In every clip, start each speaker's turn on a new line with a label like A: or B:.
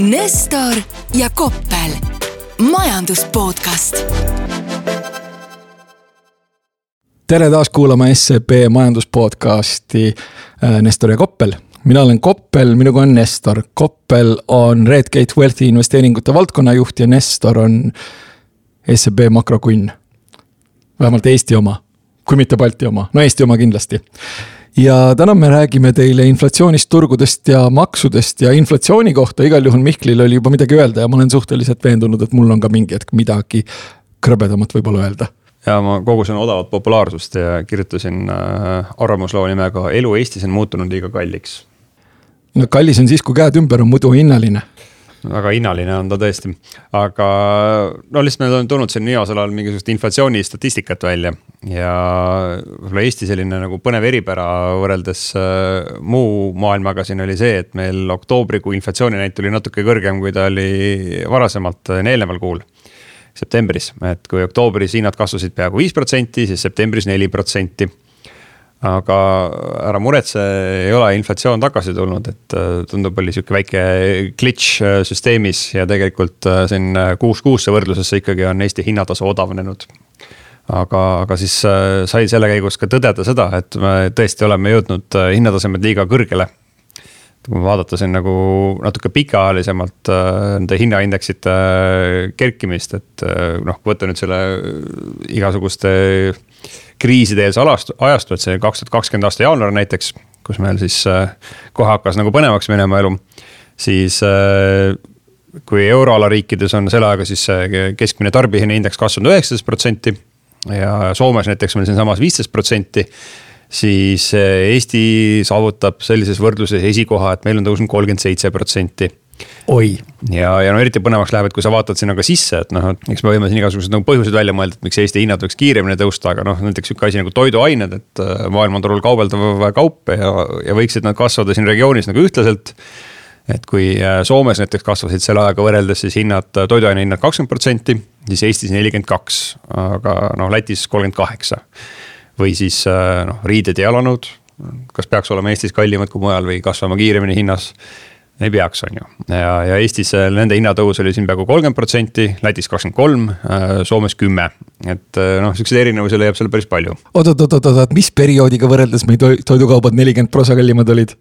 A: Nestor ja Koppel, majandus podcast.
B: tere taas kuulama SEB majandus podcasti äh, Nestor ja Koppel. mina olen Koppel, minuga on Nestor. Koppel on Redgate Wealthi investeeringute valdkonnajuht ja Nestor on SEB makrokunn. vähemalt Eesti oma, kui mitte Balti oma, no Eesti oma kindlasti ja täna me räägime teile inflatsioonist, turgudest ja maksudest ja inflatsiooni kohta. Igal juhul Mihklil oli juba midagi öelda ja ma olen suhteliselt veendunud, et mul on ka mingi hetk midagi krõbedamat võib-olla öelda.
C: Ja ma kogusin odavat populaarsust ja kirjutasin äh, arvamusloo nimega Elu Eestis on muutunud liiga kalliks.
B: no kallis on siis, kui käed ümber on muidu hinnaline
C: väga hinnaline on ta tõesti, aga no lihtsalt meil on tulnud siin viimasel ajal mingisugust inflatsioonistatistikat välja. ja võib-olla Eesti selline nagu põnev eripära võrreldes äh, muu maailmaga siin oli see, et meil oktoobrikuu inflatsiooninäit oli natuke kõrgem, kui ta oli varasemalt äh, eelneval kuul septembris, et kui oktoobris hinnad kasvasid peaaegu viis protsenti, siis septembris neli protsenti aga ära muretse, ei ole inflatsioon tagasi tulnud, et äh, tundub, oli sihuke väike glitch äh, süsteemis ja tegelikult äh, siin kuus kuusse võrdlusesse ikkagi on Eesti hinnatase odavnenud. aga, aga siis sai selle käigus ka tõdeda seda, et me tõesti oleme jõudnud hinnatasemed liiga kõrgele kui vaadata siin nagu natuke pikaajalisemalt nende hinnaindeksite kerkimist, et noh, kui võtta nüüd selle igasuguste kriiside ees alastu, ajastu, et see kaks tuhat kakskümmend aasta jaanuar näiteks, kus meil siis äh, kohe hakkas nagu põnevaks minema elu, siis äh, kui euroala riikides on selle ajaga siis keskmine tarbijahinnaindeks kasvanud üheksateist protsenti ja Soomes näiteks meil siinsamas viisteist protsenti siis äh, Eesti saavutab sellises võrdluses esikoha, et meil on tõusnud kolmkümmend seitse protsenti
B: oi.
C: ja, ja no eriti põnevaks läheb, et kui sa vaatad sinna ka sisse, et noh, et eks me võime siin igasuguseid nagu põhjuseid välja mõelda, et miks Eesti hinnad võiks kiiremini tõusta, aga noh, näiteks sihuke asi nagu toiduained, et äh, maailmaturul kaubeldav kaup ja, ja võiksid nad kasvada siin regioonis nagu ühtlaselt. et kui äh, Soomes näiteks kasvasid selle ajaga võrreldes siis hinnad, äh, toiduaine hinnad kakskümmend protsenti, siis Eestis nelikümmend kaks, aga noh, Lätis kolmkümmend kaheksa. või siis noh, riided ja jalanõud, kas peaks olema Eestis kallimad kui mujal või kasvama kiiremini hinnas ei peaks, on ju. ja, ja Eestis äh, nende hinnatõus oli siin peaaegu kolmkümmend protsenti, Lätis kakskümmend kolm, äh, Soomes kümme. et äh, noh, siukseid erinevusi leiab seal päris palju.
B: oot, oot, oot, oot, oot, mis perioodiga võrreldes meil toidukaubad nelikümmend prosa kallimad olid?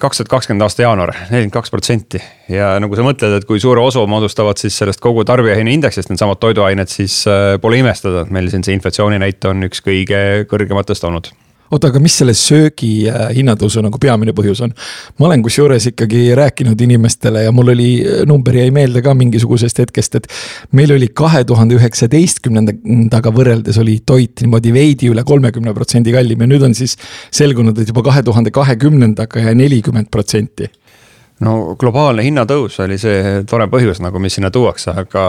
C: kaks tuhat kakskümmend aasta jaanuar, nelikümmend kaks protsenti. ja nagu sa mõtled, et kui suure osa moodustavad siis sellest kogu tarbijahinnaindeksist needsamad toiduained, siis pole imestada, et meil siin see inflatsiooninäit on üks kõige kõrgematest olnud
B: oota, aga mis selle söögi äh, hinnatõusu nagu peamine põhjus on? ma olen kusjuures ikkagi rääkinud inimestele ja mul oli, äh, number jäi meelde ka mingisugusest hetkest, et. meil oli kahe tuhande üheksateistkümnendaga võrreldes oli toit niimoodi veidi üle kolmekümne protsendi kallim ja nüüd on siis selgunud, et juba kahe tuhande kahekümnendaga ja nelikümmend protsenti
C: no globaalne hinnatõus oli see tore põhjus nagu, mis sinna tuuakse, aga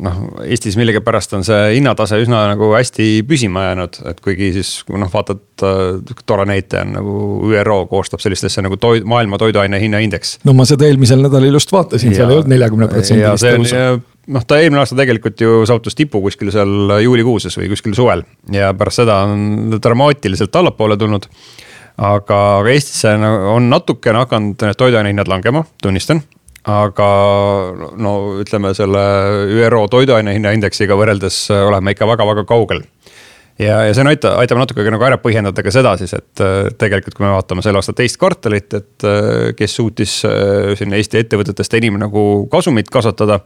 C: noh, Eestis millegipärast on see hinnatase üsna nagu hästi püsima jäänud, et kuigi siis noh, vaatad äh,, tore näitaja on nagu ÜRO koostab sellist asja nagu toid, maailma toiduaine hinnaindeks.
B: no ma seda eelmisel nädalal just vaatasin, seal ei olnud neljakümne protsendilist tõusu.
C: noh, ta eelmine aasta tegelikult ju saavutas tipu kuskil seal juulikuuses või kuskil suvel ja pärast seda on dramaatiliselt allapoole tulnud aga, aga Eestisse on natukene hakanud need toiduainehinnad langema, tunnistan aga no ütleme selle ÜRO toiduainehinnaindeksiga võrreldes oleme ikka väga-väga kaugel. ja, ja see on aita-, aitab natuke nagu ära põhjendada ka seda siis, et tegelikult, kui me vaatame selle aasta teist kvartalit, et kes suutis siin Eesti ettevõtetest enim nagu kasumit kasvatada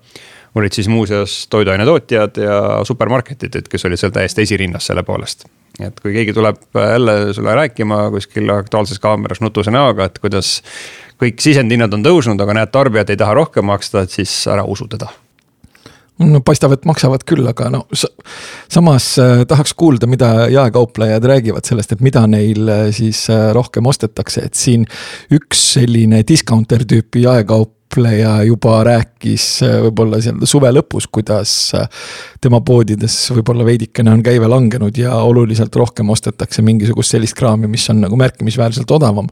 C: olid siis muuseas toiduainetootjad ja supermarketid, et kes olid seal täiesti esirinnas selle poolest. Et kui keegi tuleb jälle sulle rääkima kuskil Aktuaalses Kaameras nutuse näoga, et kuidas kõik sisendhinnad on tõusnud, aga näed, tarbijad ei taha rohkem maksta, et siis ära usu teda.
B: No paistab, et maksavad küll, aga no samas äh, tahaks kuulda, mida jaekauplejad räägivad sellest, et mida neil äh, siis äh, rohkem ostetakse, et siin üks selline discounter tüüpi jaekaup kaupleja juba rääkis äh, võib-olla seal suve lõpus, kuidas äh, tema poodides võib-olla veidikene on käive langenud ja oluliselt rohkem ostetakse mingisugust sellist kraami, mis on nagu märkimisväärselt odavam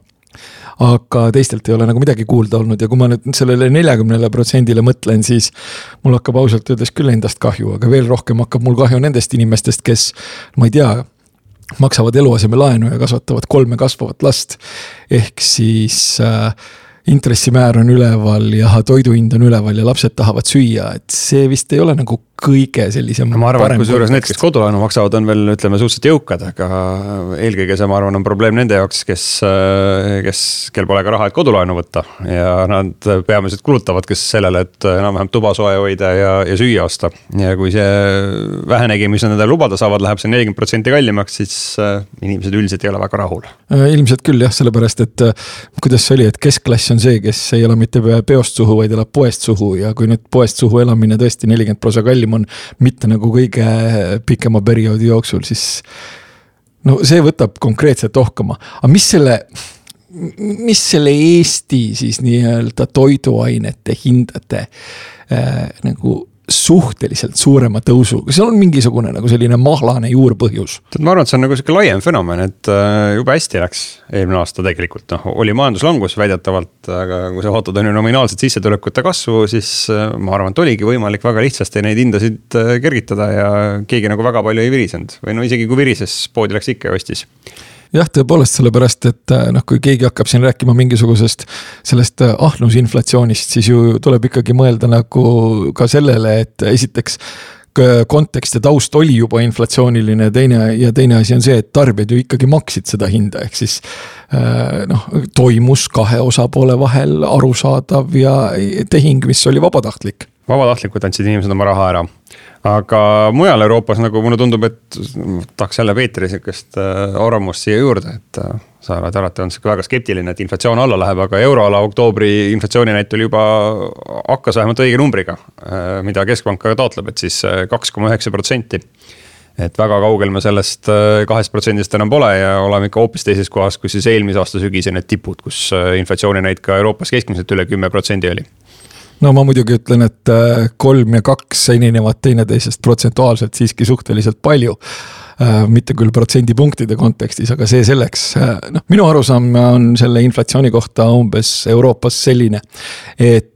B: aga teistelt ei ole nagu midagi kuulda olnud ja kui ma nüüd sellele neljakümnele protsendile mõtlen, siis mul hakkab ausalt öeldes küll endast kahju, aga veel rohkem hakkab mul kahju nendest inimestest, kes ma ei tea, maksavad eluasemelaenu ja kasvatavad kolme kasvavat last. ehk siis äh, intressimäär on üleval ja toidu hind on üleval ja lapsed tahavad süüa, et see vist ei ole nagu kõige sellisem.
C: ma arvan, et kusjuures need, kes kodulaenu maksavad, on veel ütleme suhteliselt jõukad, aga eelkõige see, ma arvan, on probleem nende jaoks, kes, kes, kel pole ka raha, et kodulaenu võtta. ja nad peamiselt kulutavad, kes sellele, et enam-vähem tuba soe hoida ja, ja süüa osta. ja kui see vähenegi, mis nad endale lubada saavad, läheb see nelikümmend protsenti kallimaks, siis inimesed üldiselt ei ole väga rahul.
B: ilmselt küll jah, sellepärast et kuidas see oli, et keskklass on see, kes ei ela mitte peost suhu, vaid elab poest suhu. Ja kui nüüd poest suhu elamine tõesti nelikümmend prossa kallim on, mitte nagu kõige pikema perioodi jooksul, siis no see võtab konkreetselt ohkama, aga mis selle, mis selle Eesti siis nii-öelda toiduainete hindade äh, nagu suhteliselt suurema tõusuga, seal on mingisugune nagu selline mahlane juurpõhjus.
C: ma arvan, et see on nagu sihuke laiem fenomen, et äh, jube hästi läks eelmine aasta tegelikult, noh, oli majanduslangus väidetavalt, aga kui sa vaatad on ju nominaalset sissetulekute kasvu, siis äh, ma arvan, et oligi võimalik väga lihtsasti neid hindasid äh, kergitada ja keegi nagu väga palju ei virisenud. Või no isegi kui virises, poodi läks ikka ja ostis
B: jah, tõepoolest, sellepärast et äh, noh, kui keegi hakkab siin rääkima mingisugusest sellest äh, ahnusinflatsioonist, siis ju tuleb ikkagi mõelda nagu ka sellele, et esiteks kontekst ja taust oli juba inflatsiooniline ja teine, ja teine asi on see, et tarbijad ju ikkagi maksid seda hinda, ehk siis. Äh, noh, toimus kahe osapoole vahel arusaadav ja tehing, mis oli vabatahtlik.
C: Vabatahtlikult andsid inimesed oma raha ära aga mujal Euroopas nagu mulle tundub, et tahaks jälle Peetri sihukest äh, arvamust siia juurde, et äh, sa oled alati olnud sihuke väga skeptiline, et inflatsioon alla läheb, aga euroala oktoobri inflatsiooninäit oli juba, hakkas vähemalt õige numbriga. Äh, mida keskpank ka taotleb, et siis kaks koma üheksa protsenti. et väga kaugel me sellest kahest protsendist enam pole ja oleme ikka hoopis teises kohas, kus siis eelmise aasta sügisel need tipud, kus inflatsiooninäit ka Euroopas keskmiselt üle kümme protsendi oli
B: no ma muidugi ütlen, et äh, kolm ja kaks erinevad teineteisest protsentuaalselt siiski suhteliselt palju. Äh, mitte küll protsendipunktide kontekstis, aga see selleks, äh, noh, minu arusaam on selle inflatsiooni kohta umbes Euroopas selline, et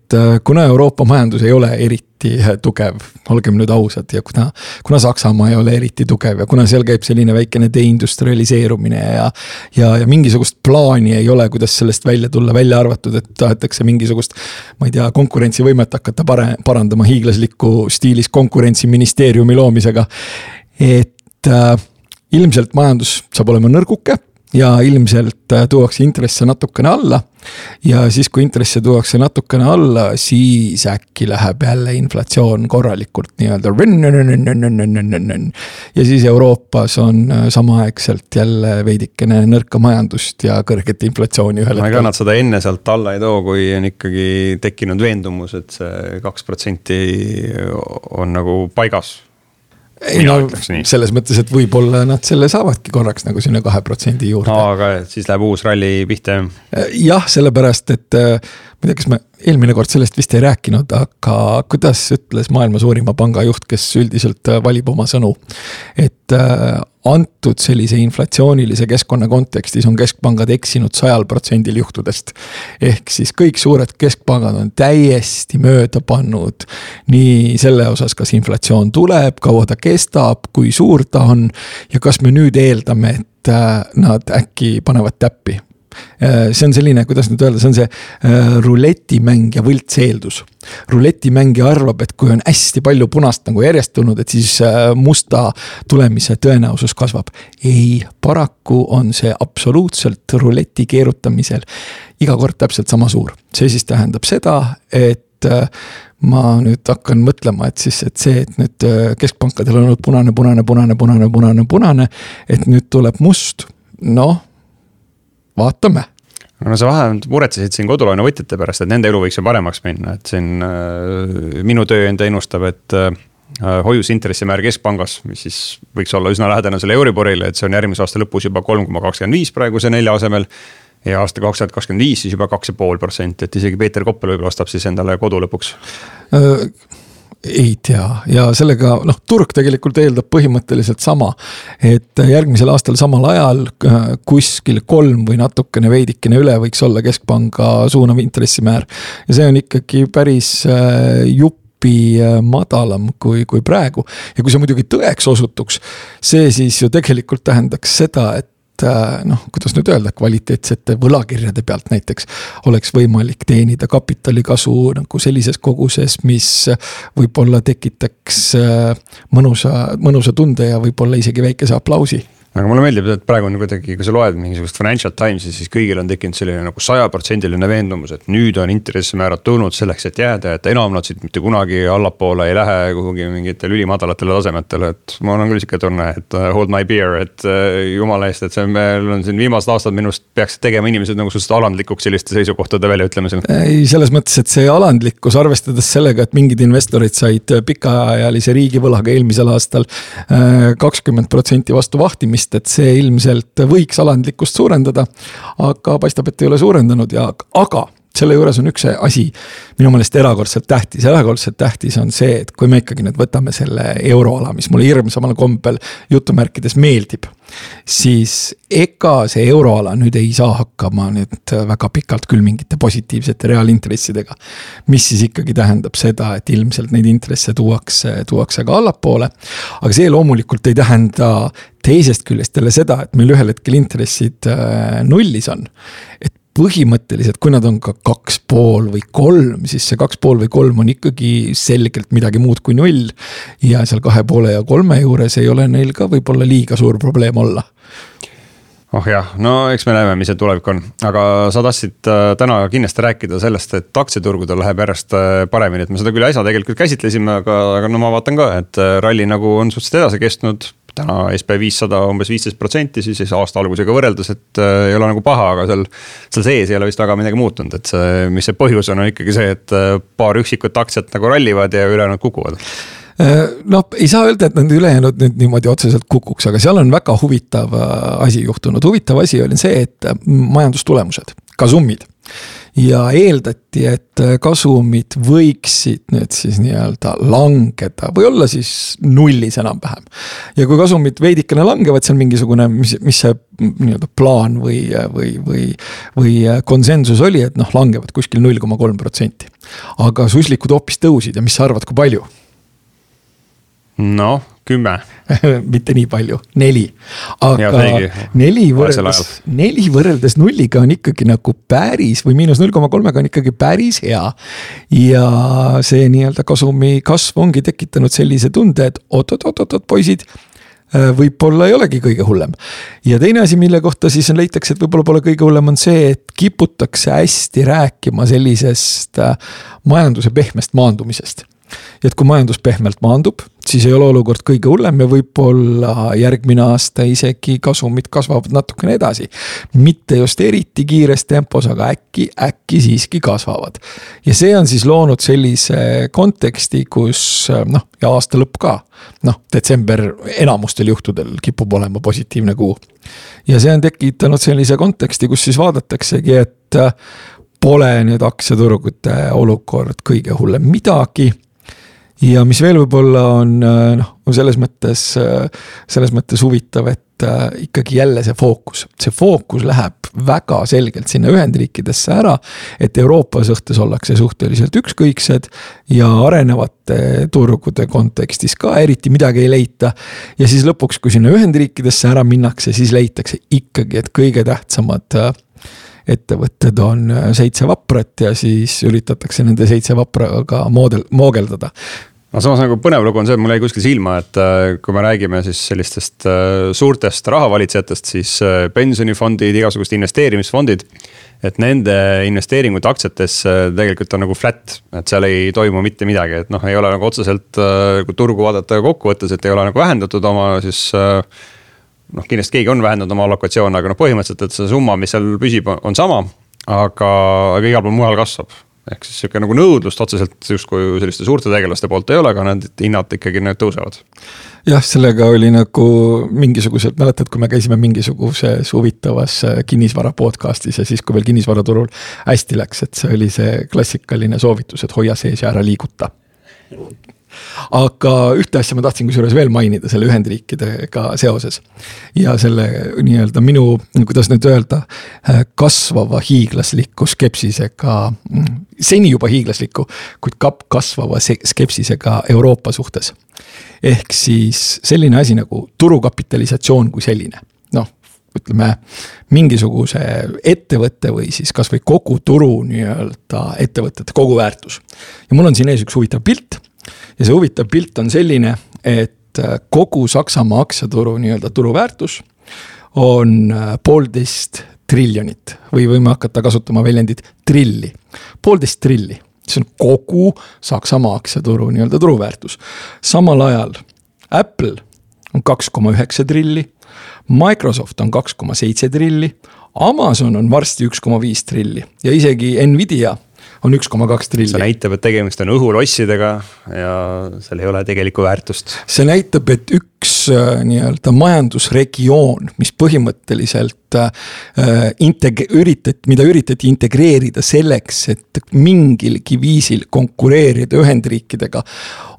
B: kuna Euroopa majandus ei ole eriti eriti tugev, olgem nüüd ausad, ja kuna, kuna Saksamaa ei ole eriti tugev ja kuna seal käib selline väikene deindustrialiseerumine ja. ja, ja mingisugust plaani ei ole, kuidas sellest välja tulla, välja arvatud, et tahetakse mingisugust. ma ei tea, konkurentsivõimet hakata pare-, parandama hiiglasliku stiilis konkurentsiministeeriumi loomisega. et äh, ilmselt majandus saab olema nõrguke ja ilmselt äh, tuuakse intresse natukene alla. ja siis, kui intresse tuuakse natukene alla, siis äkki läheb jälle inflatsioon korralikult nii-öelda. ja siis Euroopas on samaaegselt jälle veidikene nõrka majandust ja kõrget inflatsiooni ühel
C: hetkel. ega nad seda enne sealt alla ei too, kui on ikkagi tekkinud veendumus, et see kaks protsenti on nagu paigas
B: ei no selles mõttes, et võib-olla nad selle saavadki korraks nagu sinna kahe protsendi juurde.
C: no aga siis läheb uus ralli pihta jah?
B: sellepärast et äh, ma ei tea, kas me eelmine kord sellest vist ei rääkinud, aga kuidas ütles maailma suurima panga juht, kes üldiselt äh, valib oma sõnu. et äh, antud sellise inflatsioonilise keskkonna kontekstis on keskpangad eksinud sajal protsendil juhtudest. ehk siis kõik suured keskpangad on täiesti mööda pannud nii selle osas, kas inflatsioon tuleb, kaua ta kestab, kui suur ta on ja kas me nüüd eeldame, et äh, nad äkki panevad täppi see on selline, kuidas nüüd öelda, see on see äh, ruletimäng ja võltseeldus. ruletimängija arvab, et kui on hästi palju punast nagu järjest tulnud, et siis äh, musta tulemise tõenäosus kasvab. ei, paraku on see absoluutselt ruleti keerutamisel iga kord täpselt sama suur. see siis tähendab seda, et ma nüüd hakkan mõtlema, et siis, et see, et nüüd keskpankadel on olnud punane, punane, punane, punane, punane, punane, et nüüd tuleb must, noh vaatame
C: no sa vähemalt muretsesid siin kodulaenuvõtjate pärast, et nende elu võiks ju paremaks minna, et siin äh, minu tööandja ennustab, et äh, hoiusintressimäär keskpangas, mis siis võiks olla üsna lähedane selle Euriborile, et see on järgmise aasta lõpus juba kolm koma kakskümmend viis praeguse nelja asemel. ja aasta kaks tuhat kakskümmend viis siis juba kaks ja pool protsenti, et isegi Peeter Koppel võib-olla ostab siis endale kodu lõpuks
B: äh ei tea ja sellega noh, turg tegelikult eeldab põhimõtteliselt sama. et järgmisel aastal samal ajal äh, kuskil kolm või natukene veidikene üle võiks olla keskpanga suunav intressimäär. ja see on ikkagi päris äh, jupi äh, madalam kui, kui praegu. ja kui see muidugi tõeks osutuks, see siis ju tegelikult tähendaks seda, et noh, kuidas nüüd öelda, kvaliteetsete võlakirjade pealt näiteks oleks võimalik teenida kapitalikasu nagu sellises koguses, mis võib-olla tekitaks mõnusa, mõnusa tunde ja võib-olla isegi väikese aplausi
C: aga mulle meeldib, et praegu on kuidagi, kui sa loed mingisugust Financial Timesi, siis kõigil on tekkinud selline nagu sajaprotsendiline veendumus, et nüüd on intressimäärad tulnud selleks, et jääda, et enam nad siit mitte kunagi allapoole ei lähe kuhugi mingitele ülimadalatele tasemetele, et. mul on küll sihuke tunne, et uh, hold my beer, et uh, jumala eest, et see on, meil on siin viimased aastad minu arust peaks tegema inimesed nagu suhteliselt alandlikuks selliste seisukohtade väljaütlemisel.
B: ei, selles mõttes, et see alandlikkus, arvestades sellega, et mingid investorid said pikaajalise riigivõlaga eelmisel aastal uh, kakskümmend protsenti vastu vahtimist vist, et see ilmselt võiks alandlikkust suurendada. aga paistab, et ei ole suurendanud ja, aga selle juures on üks asi minu meelest erakordselt tähtis, erakordselt tähtis on see, et kui me ikkagi nüüd võtame selle euroala, mis mulle hirmsamal kombel jutumärkides meeldib siis ega see euroala nüüd ei saa hakkama nüüd väga pikalt küll mingite positiivsete reaalintressidega. mis siis ikkagi tähendab seda, et ilmselt neid intresse tuuakse, tuuakse ka allapoole. aga see loomulikult ei tähenda teisest küljest jälle seda, et meil ühel hetkel intressid äh, nullis on. et põhimõtteliselt, kui nad on ka kaks pool või kolm, siis see kaks pool või kolm on ikkagi selgelt midagi muud kui null. ja seal kahe poole ja kolme juures ei ole neil ka võib-olla liiga suur probleem olla.
C: Oh jah, no eks me näeme, mis see tulevik on, aga sa tahtsid äh, täna kindlasti rääkida sellest, et aktsiaturgudel läheb järjest äh, paremini, et me seda küll äsja tegelikult käsitlesime, aga, aga no ma vaatan ka, et äh, ralli nagu on suhteliselt edasi kestnud täna SB viissada umbes viisteist protsenti, siis, siis aasta algusega võrreldes, et äh, ei ole nagu paha, aga seal. seal sees ei ole vist väga midagi muutunud, et see, mis see põhjus on, on ikkagi see, et äh, paar üksikut aktsiat nagu rallivad ja ülejäänud kukuvad
B: noh, ei saa öelda, et need ülejäänud nüüd niimoodi otseselt kukuks, aga seal on väga huvitav äh, asi juhtunud, huvitav asi oli see, et majandustulemused, kasummid ja eeldati, et kasumid võiksid nüüd siis nii-öelda langeda või olla siis nullis enam-vähem. ja kui kasumid veidikene langevad, see on mingisugune, mis, mis see nii-öelda plaan või, või, või, või konsensus oli, et noh, langevad kuskil null koma kolm protsenti. aga suslikud hoopis tõusid ja mis sa arvad, kui palju?
C: noh kümme
B: mitte nii palju, neli. aga neli võrreldes, neli võrreldes nulliga on ikkagi nagu päris või miinus null koma kolmega on ikkagi päris hea. ja see nii-öelda kasumi kasv ongi tekitanud sellise tunde, et oot-oot-oot-oot, poisid äh, võib-olla ei olegi kõige hullem. ja teine asi, mille kohta siis leitakse, et võib-olla pole kõige hullem, on see, et kiputakse hästi rääkima sellisest äh, majanduse pehmest maandumisest ja et kui majandus pehmelt maandub, siis ei ole olukord kõige hullem ja võib-olla järgmine aasta isegi kasumid kasvavad natukene edasi. mitte just eriti kiires tempos, aga äkki, äkki siiski kasvavad. ja see on siis loonud sellise konteksti, kus noh, ja aasta lõpp ka. noh, detsember enamustel juhtudel kipub olema positiivne kuu. ja see on tekitanud sellise konteksti, kus siis vaadataksegi, et pole nüüd aktsiaturgude olukord kõige hullem midagi ja mis veel võib-olla on äh, noh, selles mõttes, äh, selles mõttes huvitav, et äh, ikkagi jälle see fookus, see fookus läheb väga selgelt sinna Ühendriikidesse ära. et Euroopa suhtes ollakse suhteliselt ükskõiksed ja arenevate turgude kontekstis ka eriti midagi ei leita. ja siis lõpuks, kui sinna Ühendriikidesse ära minnakse, siis leitakse ikkagi, et kõige tähtsamad ettevõtted on seitse vaprat ja siis üritatakse nende seitse vapraga moodel, moogeldada
C: no samas nagu põnev lugu on see, et mul jäi kuskil silma, et äh, kui me räägime siis sellistest äh, suurtest rahavalitsejatest, siis äh, pensionifondid, igasugused investeerimisfondid. et nende investeeringud aktsiatesse tegelikult on nagu flat, et seal ei toimu mitte midagi, et noh, ei ole nagu otseselt, kui turgu vaadata kokkuvõttes, et ei ole nagu vähendatud oma siis noh, kindlasti keegi on vähendanud oma allokatsioone, aga noh, põhimõtteliselt, et see summa, mis seal püsib, on sama. aga, aga igal pool mujal kasvab ehk siis sihuke nagu nõudlust otseselt justkui selliste suurte tegelaste poolt ei ole, aga need hinnad ikkagi need tõusevad.
B: jah, sellega oli nagu mingisugused, mäletad, kui me käisime mingisuguses huvitavas äh, kinnisvara podcast'is ja siis, kui veel kinnisvaraturul hästi läks, et see oli see klassikaline soovitus, et hoia sees ja ära liiguta aga ühte asja ma tahtsin kusjuures veel mainida selle Ühendriikidega seoses. ja selle nii-öelda minu, kuidas nüüd öelda, kasvava hiiglasliku skepsisega, seni juba hiiglasliku, kuid kap-, kasvava skepsisega Euroopa suhtes. ehk siis selline asi nagu turukapitalisatsioon kui selline, noh ütleme, mingisuguse ettevõtte või siis kasvõi kogu turu nii-öelda ettevõtete koguväärtus. ja mul on siin ees üks huvitav pilt ja see huvitav pilt on selline, et kogu Saksamaa aktsiaturu nii-öelda turuväärtus on poolteist triljonit või võime hakata kasutama väljendit trilli, poolteist trilli see on kogu Saksamaa aktsiaturu nii-öelda turuväärtus. samal ajal Apple on kaks koma üheksa trilli, Microsoft on kaks koma seitse trilli, Amazon on varsti üks koma viis trilli ja isegi Nvidia on üks koma kaks trilli.
C: see näitab, et tegemist on õhulossidega ja seal ei ole tegelikku väärtust.
B: see näitab, et üks äh, nii-öelda majandusregioon, mis põhimõtteliselt äh, integ-, üritati, mida üritati integreerida selleks, et mingilgi viisil konkureerida Ühendriikidega,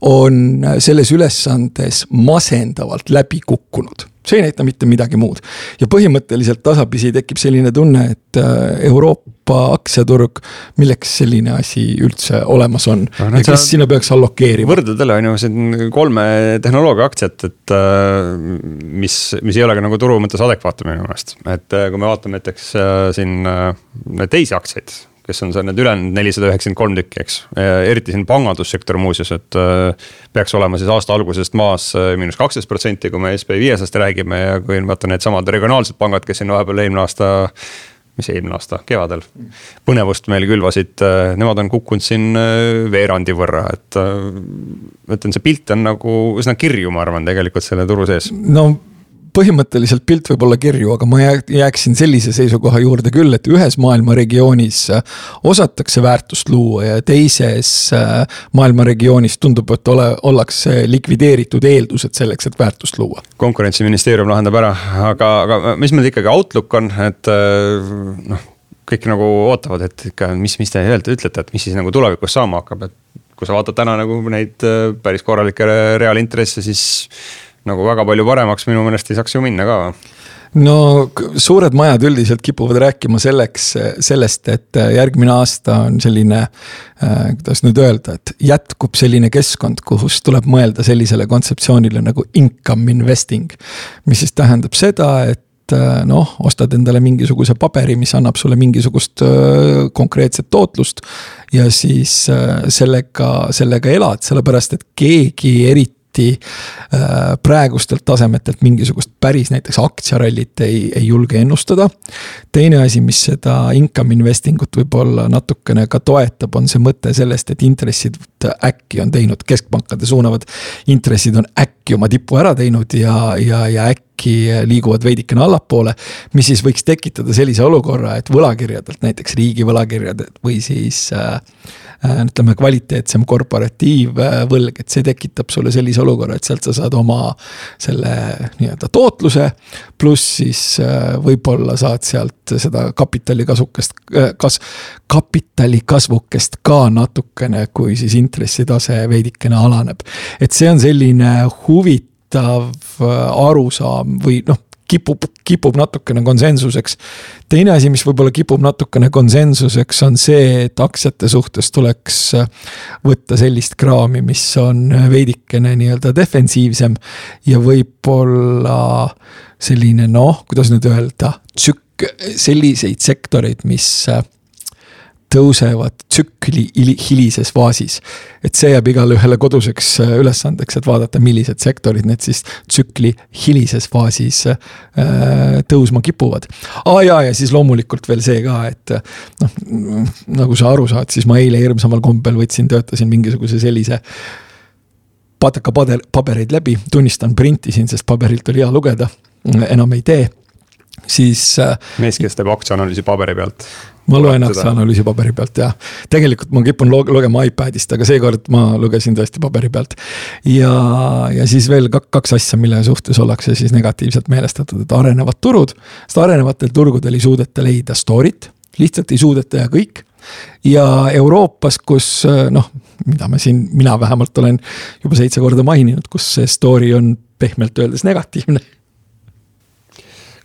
B: on selles ülesandes masendavalt läbi kukkunud see ei näita mitte midagi muud. ja põhimõtteliselt tasapisi tekib selline tunne, et äh, Euroopa aktsiaturg, milleks selline asi üldse olemas on no, ja kes sinna peaks allokeerima?
C: võrdlusele on ju siin kolme tehnoloogia aktsiat, et äh, mis, mis ei ole ka nagu turu mõttes adekvaatne minu meelest. et äh, kui me vaatame näiteks siin teisi aktsiaid kes on seal need ülejäänud nelisada üheksakümmend kolm tükki, eks. eriti siin pangandussektor muuseas, et äh, peaks olema siis aasta algusest maas äh, miinus kaksteist protsenti, kui me SB viiesast räägime ja kui vaata needsamad regionaalsed pangad, kes siin vahepeal eelmine aasta mis eelmine aasta, kevadel, põnevust meil külvasid, äh, nemad on kukkunud siin veerandi võrra, et. ma ütlen, see pilt on nagu üsna kirju, ma arvan, tegelikult selle turu sees.
B: no põhimõtteliselt pilt võib olla kirju, aga ma jääksin sellise seisukoha juurde küll, et ühes maailma regioonis äh, osatakse väärtust luua ja teises äh, maailma regioonis tundub, et ole, ollakse likvideeritud eeldused selleks, et väärtust luua.
C: konkurentsiministeerium lahendab ära, aga, aga mis meil ikkagi outlook on, et äh, noh, kõik nagu ootavad, et ikka, mis, mis te ütlete, et mis siis nagu tulevikus saama hakkab, et kui sa vaatad täna nagu neid päris korralikke reaalintresse, siis nagu väga palju paremaks minu meelest ei saaks ju minna ka
B: no suured majad üldiselt kipuvad rääkima selleks, sellest, et järgmine aasta on selline äh,, kuidas nüüd öelda, et jätkub selline keskkond, kus tuleb mõelda sellisele kontseptsioonile nagu income investing. mis siis tähendab seda, et äh, noh, ostad endale mingisuguse paberi, mis annab sulle mingisugust öö, äh, konkreetset tootlust. ja siis öö, äh, sellega, sellega elad, sellepärast et keegi eriti eriti äh, praegustelt tasemetelt mingisugust päris näiteks aktsiarallit ei, ei julge ennustada. teine asi, mis seda income investing ut võib-olla natukene ka toetab, on see mõte sellest, et intressid äkki on teinud, keskpankade suunavad intressid on äkki oma tipu ära teinud ja, ja, ja äkki liiguvad veidikene allapoole. mis siis võiks tekitada sellise olukorra, et võlakirjadelt, näiteks riigi võlakirjadelt või siis Äh, ütleme, kvaliteetsem korporatiivvõlg, et see tekitab sulle sellise olukorra, et sealt sa saad oma selle nii-öelda tootluse. pluss siis äh, võib-olla saad sealt seda kapitalikasukest, äh, kas, kapitalikasvukest ka natukene, kui siis intressitase veidikene alaneb. et see on selline huvitav arusaam või noh, kipub, kipub natukene konsensuseks. teine asi, mis võib-olla kipub natukene konsensuseks, on see, et aktsiate suhtes tuleks võtta sellist kraami, mis on veidikene nii-öelda defensiivsem. ja võib-olla selline noh, kuidas nüüd öelda, tsükk, selliseid sektoreid, mis tõusevad tsükli hilises faasis. et see jääb igale ühele koduseks äh, ülesandeks, et vaadata, millised sektorid need siis tsükli hilises faasis äh, tõusma kipuvad. aa jaa, ja siis loomulikult veel see ka, et noh, nagu sa aru saad, siis ma eile hirmsamal kombel võtsin, töötasin mingisuguse sellise pataka paber, pabereid läbi, tunnistan, printisin, sest paberilt oli hea lugeda, enam ei tee siis. Äh,
C: mees, kes teeb aktsiaanalüüsi paberi pealt
B: ma loen aktsiaanalüüsi paberi pealt ja tegelikult ma kipun lugema iPadist, aga seekord ma lugesin tõesti paberi pealt. ja, ja siis veel kaks asja, mille suhtes ollakse siis negatiivselt meelestatud, et arenevad turud. sest arenevatel turgudel ei suudeta leida story't, lihtsalt ei suudeta ja kõik. ja Euroopas, kus noh, mida me siin, mina vähemalt olen juba seitse korda maininud, kus see story on pehmelt öeldes negatiivne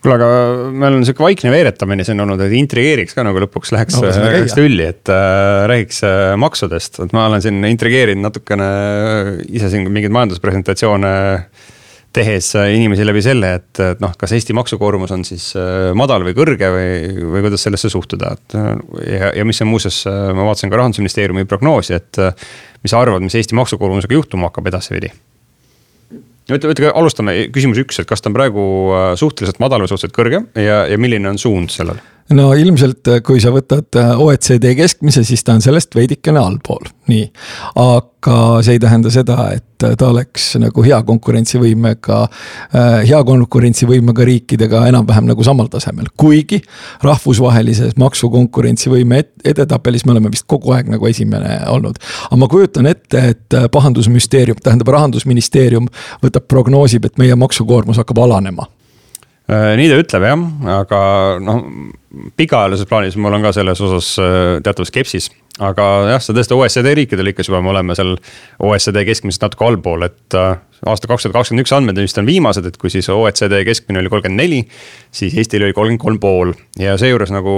C: kuule, aga meil on sihuke vaikne veeretamine siin olnud, et intrigeeriks ka nagu lõpuks läheks no,, läheks tülli, et äh, räägiks äh, maksudest, et ma olen siin intrigeerinud natukene äh, ise siin mingeid majanduspresentatsioone tehes inimesi läbi selle, et, et noh, kas Eesti maksukoormus on siis madal või kõrge või, või kuidas sellesse suhtuda, et. ja, ja mis on muuseas, ma vaatasin ka rahandusministeeriumi prognoosi, et mis sa arvad, mis Eesti maksukoormusega juhtuma hakkab edaspidi? Ütle, ütle, alustame küsimus üks, et kas ta on praegu suhteliselt madal või suhteliselt kõrge ja, ja milline on suund sellel?
B: No ilmselt, äh, kui sa võtad äh, OECD keskmise, siis ta on sellest veidikene allpool, nii. aga see ei tähenda seda, et äh, ta oleks nagu hea konkurentsivõimega, hea konkurentsivõimega riikidega enam-vähem nagu samal tasemel. kuigi rahvusvahelises maksukonkurentsivõime edetabelis me oleme vist kogu aeg nagu esimene olnud. aga ma kujutan ette, et pahandusministeerium, tähendab rahandusministeerium võtab, prognoosib, et meie maksukoormus hakkab alanema
C: nii ta ütleb jah, aga noh, pikaajalises plaanis mul on ka selles osas äh, teatav skepsis. aga jah, see tõesti OECD riikide lõikes juba me oleme seal OECD keskmisest natuke allpool, et äh, aasta kaks tuhat kakskümmend üks andmed vist on viimased, et kui siis OECD keskmine oli kolmkümmend neli, siis Eestil oli kolmkümmend kolm pool ja seejuures nagu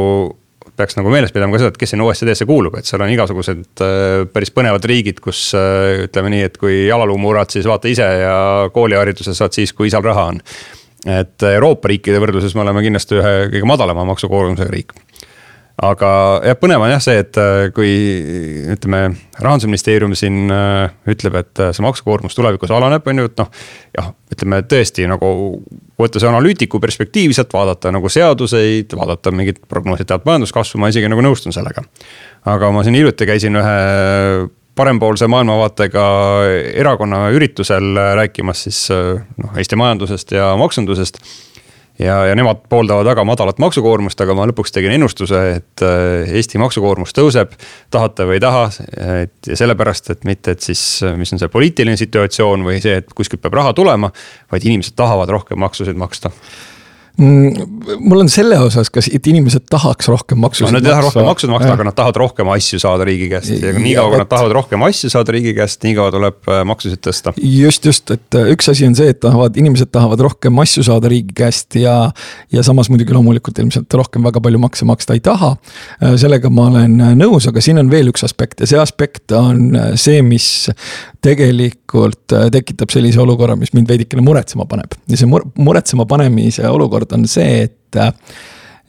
C: peaks nagu meeles pidama ka seda, et kes sinna OECD-sse kuulub, et seal on igasugused päris põnevad riigid, kus ütleme nii, et kui jalaluu murrad, siis vaata ise ja koolihariduse saad siis, kui isal raha on et Euroopa riikide võrdluses me oleme kindlasti ühe kõige madalama maksukoormusega riik. aga jah, põnev on jah see, et äh, kui ütleme, rahandusministeerium siin äh, ütleb, et äh, see maksukoormus tulevikus alaneb, on ju, et noh. jah, ütleme tõesti nagu võtta see analüütiku perspektiivi sealt, vaadata nagu seaduseid, vaadata mingit prognoositavat majanduskasvu, ma isegi nagu nõustun sellega. aga ma siin hiljuti käisin ühe parempoolse maailmavaatega erakonna üritusel rääkimas siis noh, Eesti majandusest ja maksundusest. ja, ja nemad pooldavad väga madalat maksukoormust, aga ma lõpuks tegin ennustuse, et äh, Eesti maksukoormus tõuseb, tahate või ei taha. et ja sellepärast, et mitte, et siis, mis on see poliitiline situatsioon või see, et kuskilt peab raha tulema, vaid inimesed tahavad rohkem maksusid maksta
B: mul on selle osas, kas, et inimesed tahaks rohkem maksusid
C: no, maksta. Nad ei taha rohkem maksusid maksta, aga nad tahavad rohkem asju saada riigi käest ja niikaua, kui nad tahavad rohkem asju saada riigi käest, niikaua tuleb äh, maksusid tõsta.
B: just, just, et äh, üks asi on see, et tahavad, inimesed tahavad rohkem asju saada riigi käest ja. ja samas muidugi loomulikult ilmselt rohkem väga palju makse maksta ei taha. Äh, sellega ma olen nõus, aga siin on veel üks aspekt ja see aspekt on see, mis tegelikult tekitab sellise olukorra, mis mind veidikene muretsema paneb ja see muretsema panemise olukord olukord on see, et,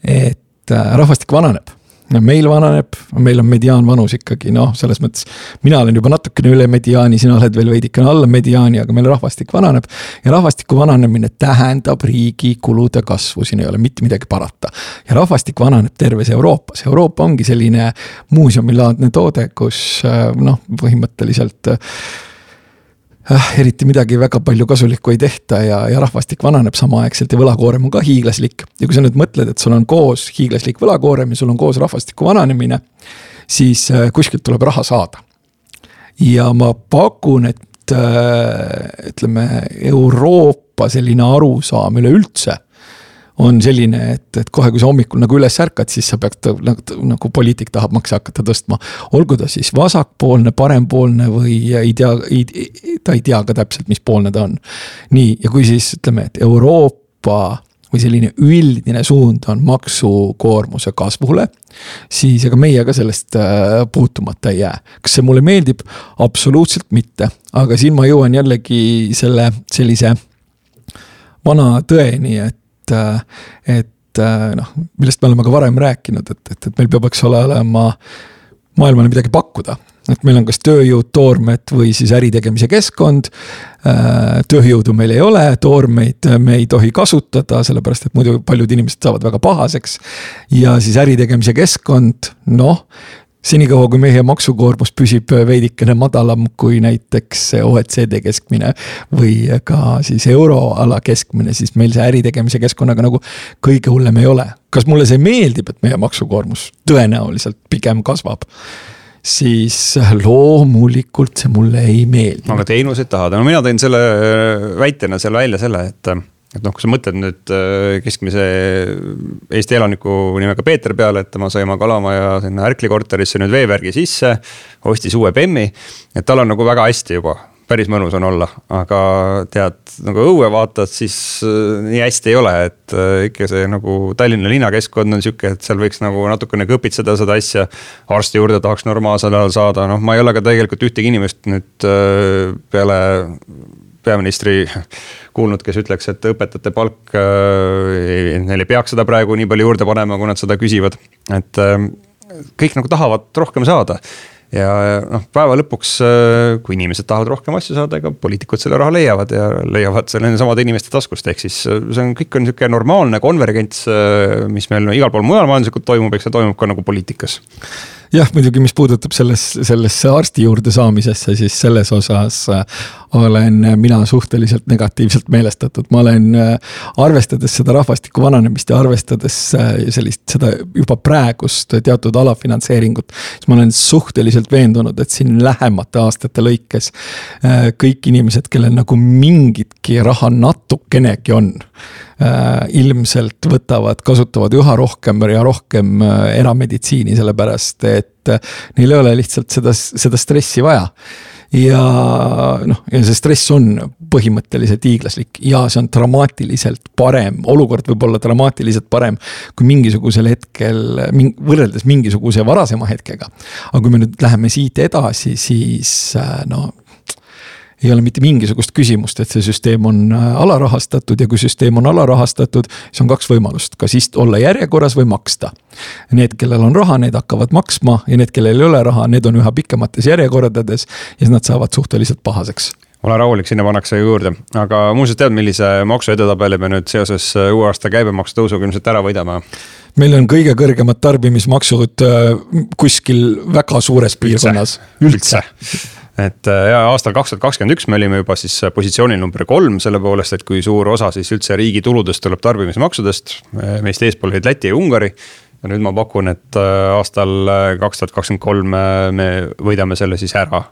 B: et rahvastik vananeb meil vananeb, meil on mediaanvanus ikkagi noh, selles mõttes. mina olen juba natukene üle mediaani, sina oled veel veidikene alla mediaani, aga meil rahvastik vananeb. ja rahvastiku vananemine tähendab riigi kulude kasvu, siin ei ole mitte midagi parata. ja rahvastik vananeb terves Euroopas, Euroopa ongi selline muuseumilaadne toode, kus noh, põhimõtteliselt äh, eriti midagi väga palju kasulikku ei tehta ja, ja rahvastik vananeb samaaegselt ja võlakoorem on ka hiiglaslik. ja kui sa nüüd mõtled, et sul on koos hiiglaslik võlakoorem ja sul on koos rahvastiku vananemine, siis äh, kuskilt tuleb raha saada. ja ma pakun, et äh, ütleme, Euroopa selline arusaam üleüldse on selline, et, et kohe, kui sa hommikul nagu üles ärkad, siis sa pead nagu, nagu poliitik tahab makse hakata tõstma. olgu ta siis vasakpoolne, parempoolne või ei tea, ta ei tea ka täpselt, mis poolne ta on. nii, ja kui siis ütleme, et Euroopa või selline üldine suund on maksukoormuse kasvule, siis ega meie ka sellest äh, puutumata ei jää. kas see mulle meeldib? absoluutselt mitte, aga siin ma jõuan jällegi selle sellise vana tõeni, et et, et noh, millest me oleme ka varem rääkinud, et, et, et meil peab, eks ole, olema maailmale midagi pakkuda. et meil on kas tööjõud, toormed või siis äritegemise keskkond. tööjõudu meil ei ole, toormeid me ei tohi kasutada, sellepärast et muidu paljud inimesed saavad väga pahaseks. ja siis äritegemise keskkond, noh senikaua, kui meie maksukoormus püsib veidikene madalam kui näiteks OECD keskmine või ka siis euroala keskmine, siis meil see äritegemise keskkonnaga nagu kõige hullem ei ole. kas mulle see meeldib, et meie maksukoormus tõenäoliselt pigem kasvab? siis loomulikult see mulle ei meeldi.
C: aga teenuseid tahad, no mina tõin selle väitena selle välja selle, et et noh, kui sa mõtled nüüd äh, keskmise Eesti elaniku nimega Peeter peale, et tema sai oma kalamaja sinna Ärkli korterisse nüüd veevärgi sisse. ostis uue bemmi, et tal on nagu väga hästi juba, päris mõnus on olla, aga tead nagu õue vaatad, siis äh, nii hästi ei ole, et äh, ikka see nagu Tallinna linnakeskkond on sihuke, et seal võiks nagu natukene kõpitseda seda asja. arsti juurde tahaks normaalsel ajal saada, noh, ma ei ole ka tegelikult ühtegi inimest nüüd peale peaministri kuulnud, kes ütleks, et õpetajate palk äh,, neil ei peaks seda praegu nii palju juurde panema, kui nad seda küsivad, et äh, kõik nagu tahavad rohkem saada. Ja noh, päeva lõpuks, äh, kui inimesed tahavad rohkem asju saada, ega poliitikud selle raha leiavad ja leiavad selle nendesamade inimeste taskust, ehk siis äh, see on, kõik on sihuke normaalne konvergents, äh, mis meil igal pool mujal majanduslikult toimub, eks see toimub ka nagu poliitikas
B: jah, muidugi, mis puudutab selles, sellesse arsti juurde saamisesse, siis selles osas äh, olen mina suhteliselt negatiivselt meelestatud, ma olen äh, arvestades seda rahvastiku vananemist ja arvestades äh, sellist, seda juba praegust teatud alafinantseeringut. siis ma olen suhteliselt veendunud, et siin lähemate aastate lõikes kõik inimesed, kellel nagu mingitki raha natukenegi on Äh, ilmselt võtavad, kasutavad üha rohkem ja rohkem äh, erameditsiini, sellepärast et äh, neil ei ole lihtsalt seda, seda stressi vaja ja noh, ja see stress on põhimõtteliselt hiiglaslik ja see on dramaatiliselt parem, olukord võib olla dramaatiliselt parem kui mingisugusel hetkel, võrreldes mingisuguse varasema hetkega. aga kui me nüüd läheme siit edasi, siis no ei ole mitte mingisugust küsimust, et see süsteem on äh, alarahastatud ja kui süsteem on alarahastatud, siis on kaks võimalust, kas ist-, olla järjekorras või maksta. Need, kellel on raha, need hakkavad maksma ja need, kellel ei ole raha, need on üha pikemates järjekordades ja siis nad saavad suhteliselt pahaseks
C: ole rahulik, sinna pannakse juurde, aga muuseas tead, millise maksu edetabeli me nüüd seoses äh, uue aasta käibemaksu tõusuga ilmselt ära võidame?
B: meil on kõige kõrgemad tarbimismaksud äh, kuskil väga suures piirkonnas.
C: üldse, üldse et äh, ja aastal kaks tuhat kakskümmend üks me olime juba siis äh, positsioonil number kolm, selle poolest, et kui suur osa siis üldse riigi tuludest tuleb tarbimismaksudest. meist eespool olid Läti ja Ungari. ja nüüd ma pakun, et äh, aastal kaks tuhat kakskümmend kolm me võidame selle siis ära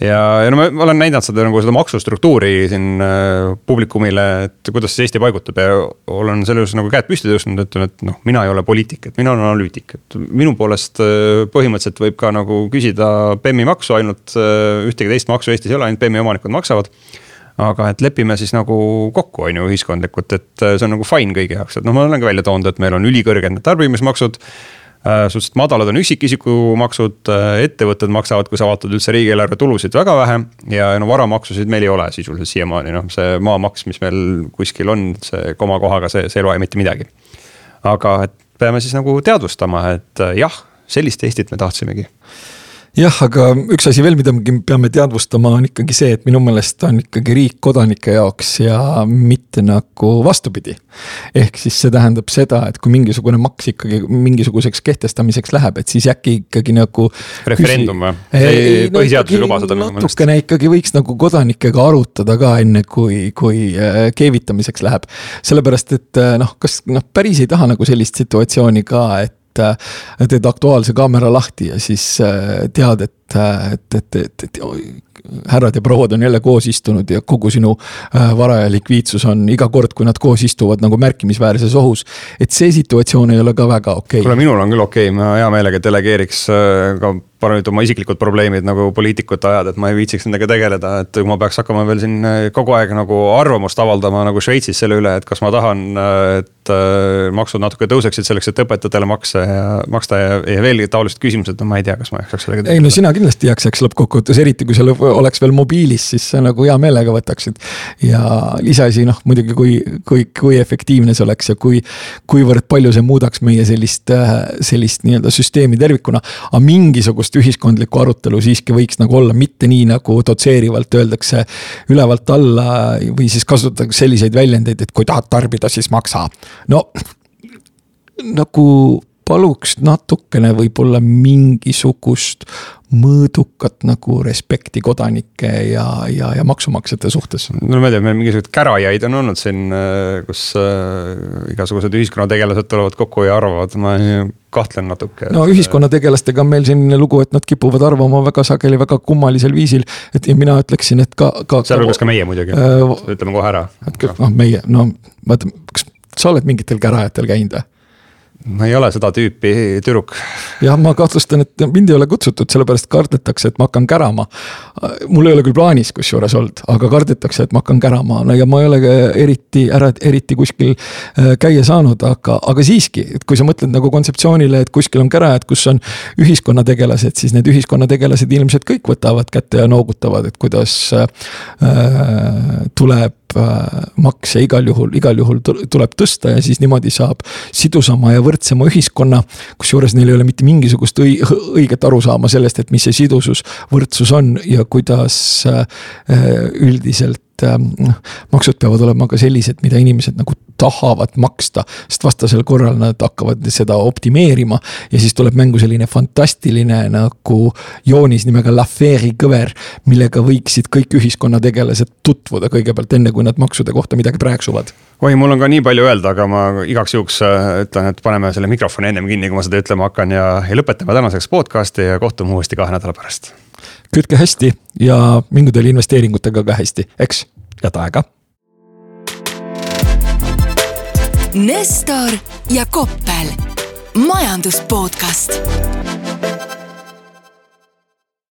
C: ja, ja no ma olen näidanud seda nagu seda maksustruktuuri siin äh, publikumile, et kuidas siis Eesti paigutub ja olen selles nagu käed püsti tõusnud, ütlen, et noh, mina ei ole poliitik, et mina olen analüütik, et minu poolest äh, põhimõtteliselt võib ka nagu küsida BEM-i maksu, ainult äh, ühtegi teist maksu Eestis ei ole, ainult BEM-i omanikud maksavad. Aga et lepime siis nagu kokku, on ju, ühiskondlikult, et see on nagu fine kõigi jaoks, et noh, ma olen ka välja toonud, et meil on ülikõrged need tarbimismaksud Äh, suhteliselt madalad on üksikisiku maksud, äh, ettevõtted maksavad, kui sa vaatad üldse riigieelarve tulusid väga vähe. ja no varamaksusid meil ei ole sisuliselt siiamaani, noh see maamaks, mis meil kuskil on, see komakohaga, see, see ei loe mitte midagi. aga et peame siis nagu teadvustama, et äh, jah, sellist Eestit me tahtsimegi
B: jah, aga üks asi veel, mida me peame teadvustama, on ikkagi see, et minu meelest on ikkagi riik kodanike jaoks ja mitte nagu vastupidi. ehk siis see tähendab seda, et kui mingisugune maks ikkagi mingisuguseks kehtestamiseks läheb, et siis äkki ikkagi nagu.
C: referendum või? põhiseadus ei luba seda.
B: natukene ikkagi võiks nagu kodanikega arutada ka enne, kui, kui äh, keevitamiseks läheb. sellepärast, et äh, noh, kas noh, päris ei taha nagu sellist situatsiooni ka, et et teed Aktuaalse kaamera lahti ja siis äh, tead, et, et, et, et, et härrad ja prouad on jälle koos istunud ja kogu sinu äh, vara ja likviidsus on iga kord, kui nad koos istuvad nagu märkimisväärses ohus. et see situatsioon ei ole ka väga okei okay..
C: kuule, minul on küll okei okay., ma hea meelega delegeeriks äh, ka nüüd oma isiklikud probleemid nagu poliitikute ajad, et ma ei viitsiks nendega tegeleda, et kui ma peaks hakkama veel siin äh, kogu aeg nagu arvamust avaldama nagu Šveitsis selle üle, et kas ma tahan, et maksud natuke tõuseksid selleks, et õpetajatele makse ja maksta ja, ja veel taolised küsimused, no ma ei tea, kas ma jaksaks sellega
B: tegeleda. ei no sina kindlasti jaksaks lõppkokkuvõttes, eriti kui sa oleks veel mobiilis, siis sa nagu hea meelega võtaksid. ja iseasi noh, muidugi kui, kui, kui efektiivne see oleks ja kui, kuivõrd palju see muudaks meie sellist, sellist nii-öelda süsteemi tervikuna, aga mingisugust ühiskondlikku arutelu siiski võiks nagu olla, mitte nii nagu dotseerivalt öeldakse ülevalt alla või siis kasutatakse selliseid väljendeid, et kui tahad tarbida, siis maksa. no nagu paluks natukene võib-olla mingisugust mõõdukat nagu respekti kodanike ja, ja, ja maksumaksjate suhtes.
C: no ma ei tea, meil mingisuguseid kärajaid on olnud siin, äh, kus äh, igasugused ühiskonnategelased tulevad kokku ja arvavad, ma kahtlen natuke.
B: no ühiskonnategelastega on meil selline lugu, et nad kipuvad arvama väga sageli väga kummalisel viisil. et ja mina ütleksin, et ka, ka.
C: sealhulgas ka meie muidugi äh,, ütleme kohe ära.
B: noh, meie, no vaata, kas sa oled mingitel kärajatel käinud või?
C: Ma ei ole seda tüüpi tüdruk.
B: jah, ma kahtlustan, et mind ei ole kutsutud, sellepärast kardetakse, et ma hakkan kärama. mul ei ole küll plaanis kusjuures olnud, aga kardetakse, et ma hakkan kärama, no ja ma ei ole ka eriti ära, eriti kuskil äh, käia saanud, aga, aga siiski, et kui sa mõtled nagu kontseptsioonile, et kuskil on kära, et kus on ühiskonnategelased, siis need ühiskonnategelased ilmselt kõik võtavad kätte ja noogutavad, et kuidas äh, tuleb Äh, makse igal juhul, igal juhul tuleb tõsta ja siis niimoodi saab sidusama ja võrdsema ühiskonna. kusjuures neil ei ole mitte mingisugust õiget arusaama sellest, et mis see sidusus, võrdsus on ja kuidas äh, üldiselt noh, maksud peavad olema ka sellised, mida inimesed nagu tahavad maksta. sest vastasel korral nad hakkavad seda optimeerima ja siis tuleb mängu selline fantastiline nagu joonis nimega Lafaire'i kõver. millega võiksid kõik ühiskonnategelased tutvuda kõigepealt, enne kui nad maksude kohta midagi prääksuvad
C: oi, mul on ka nii palju öelda, aga ma igaks juhuks äh, ütlen, et paneme selle mikrofoni ennem kinni, kui ma seda ütlema hakkan ja, ja lõpetame tänaseks podcast'i ja kohtume uuesti kahe nädala pärast.
B: Kütke hästi ja mingu teil investeeringutega ka hästi, eks, head aega.
A: Nestor ja Koppel, majandus podcast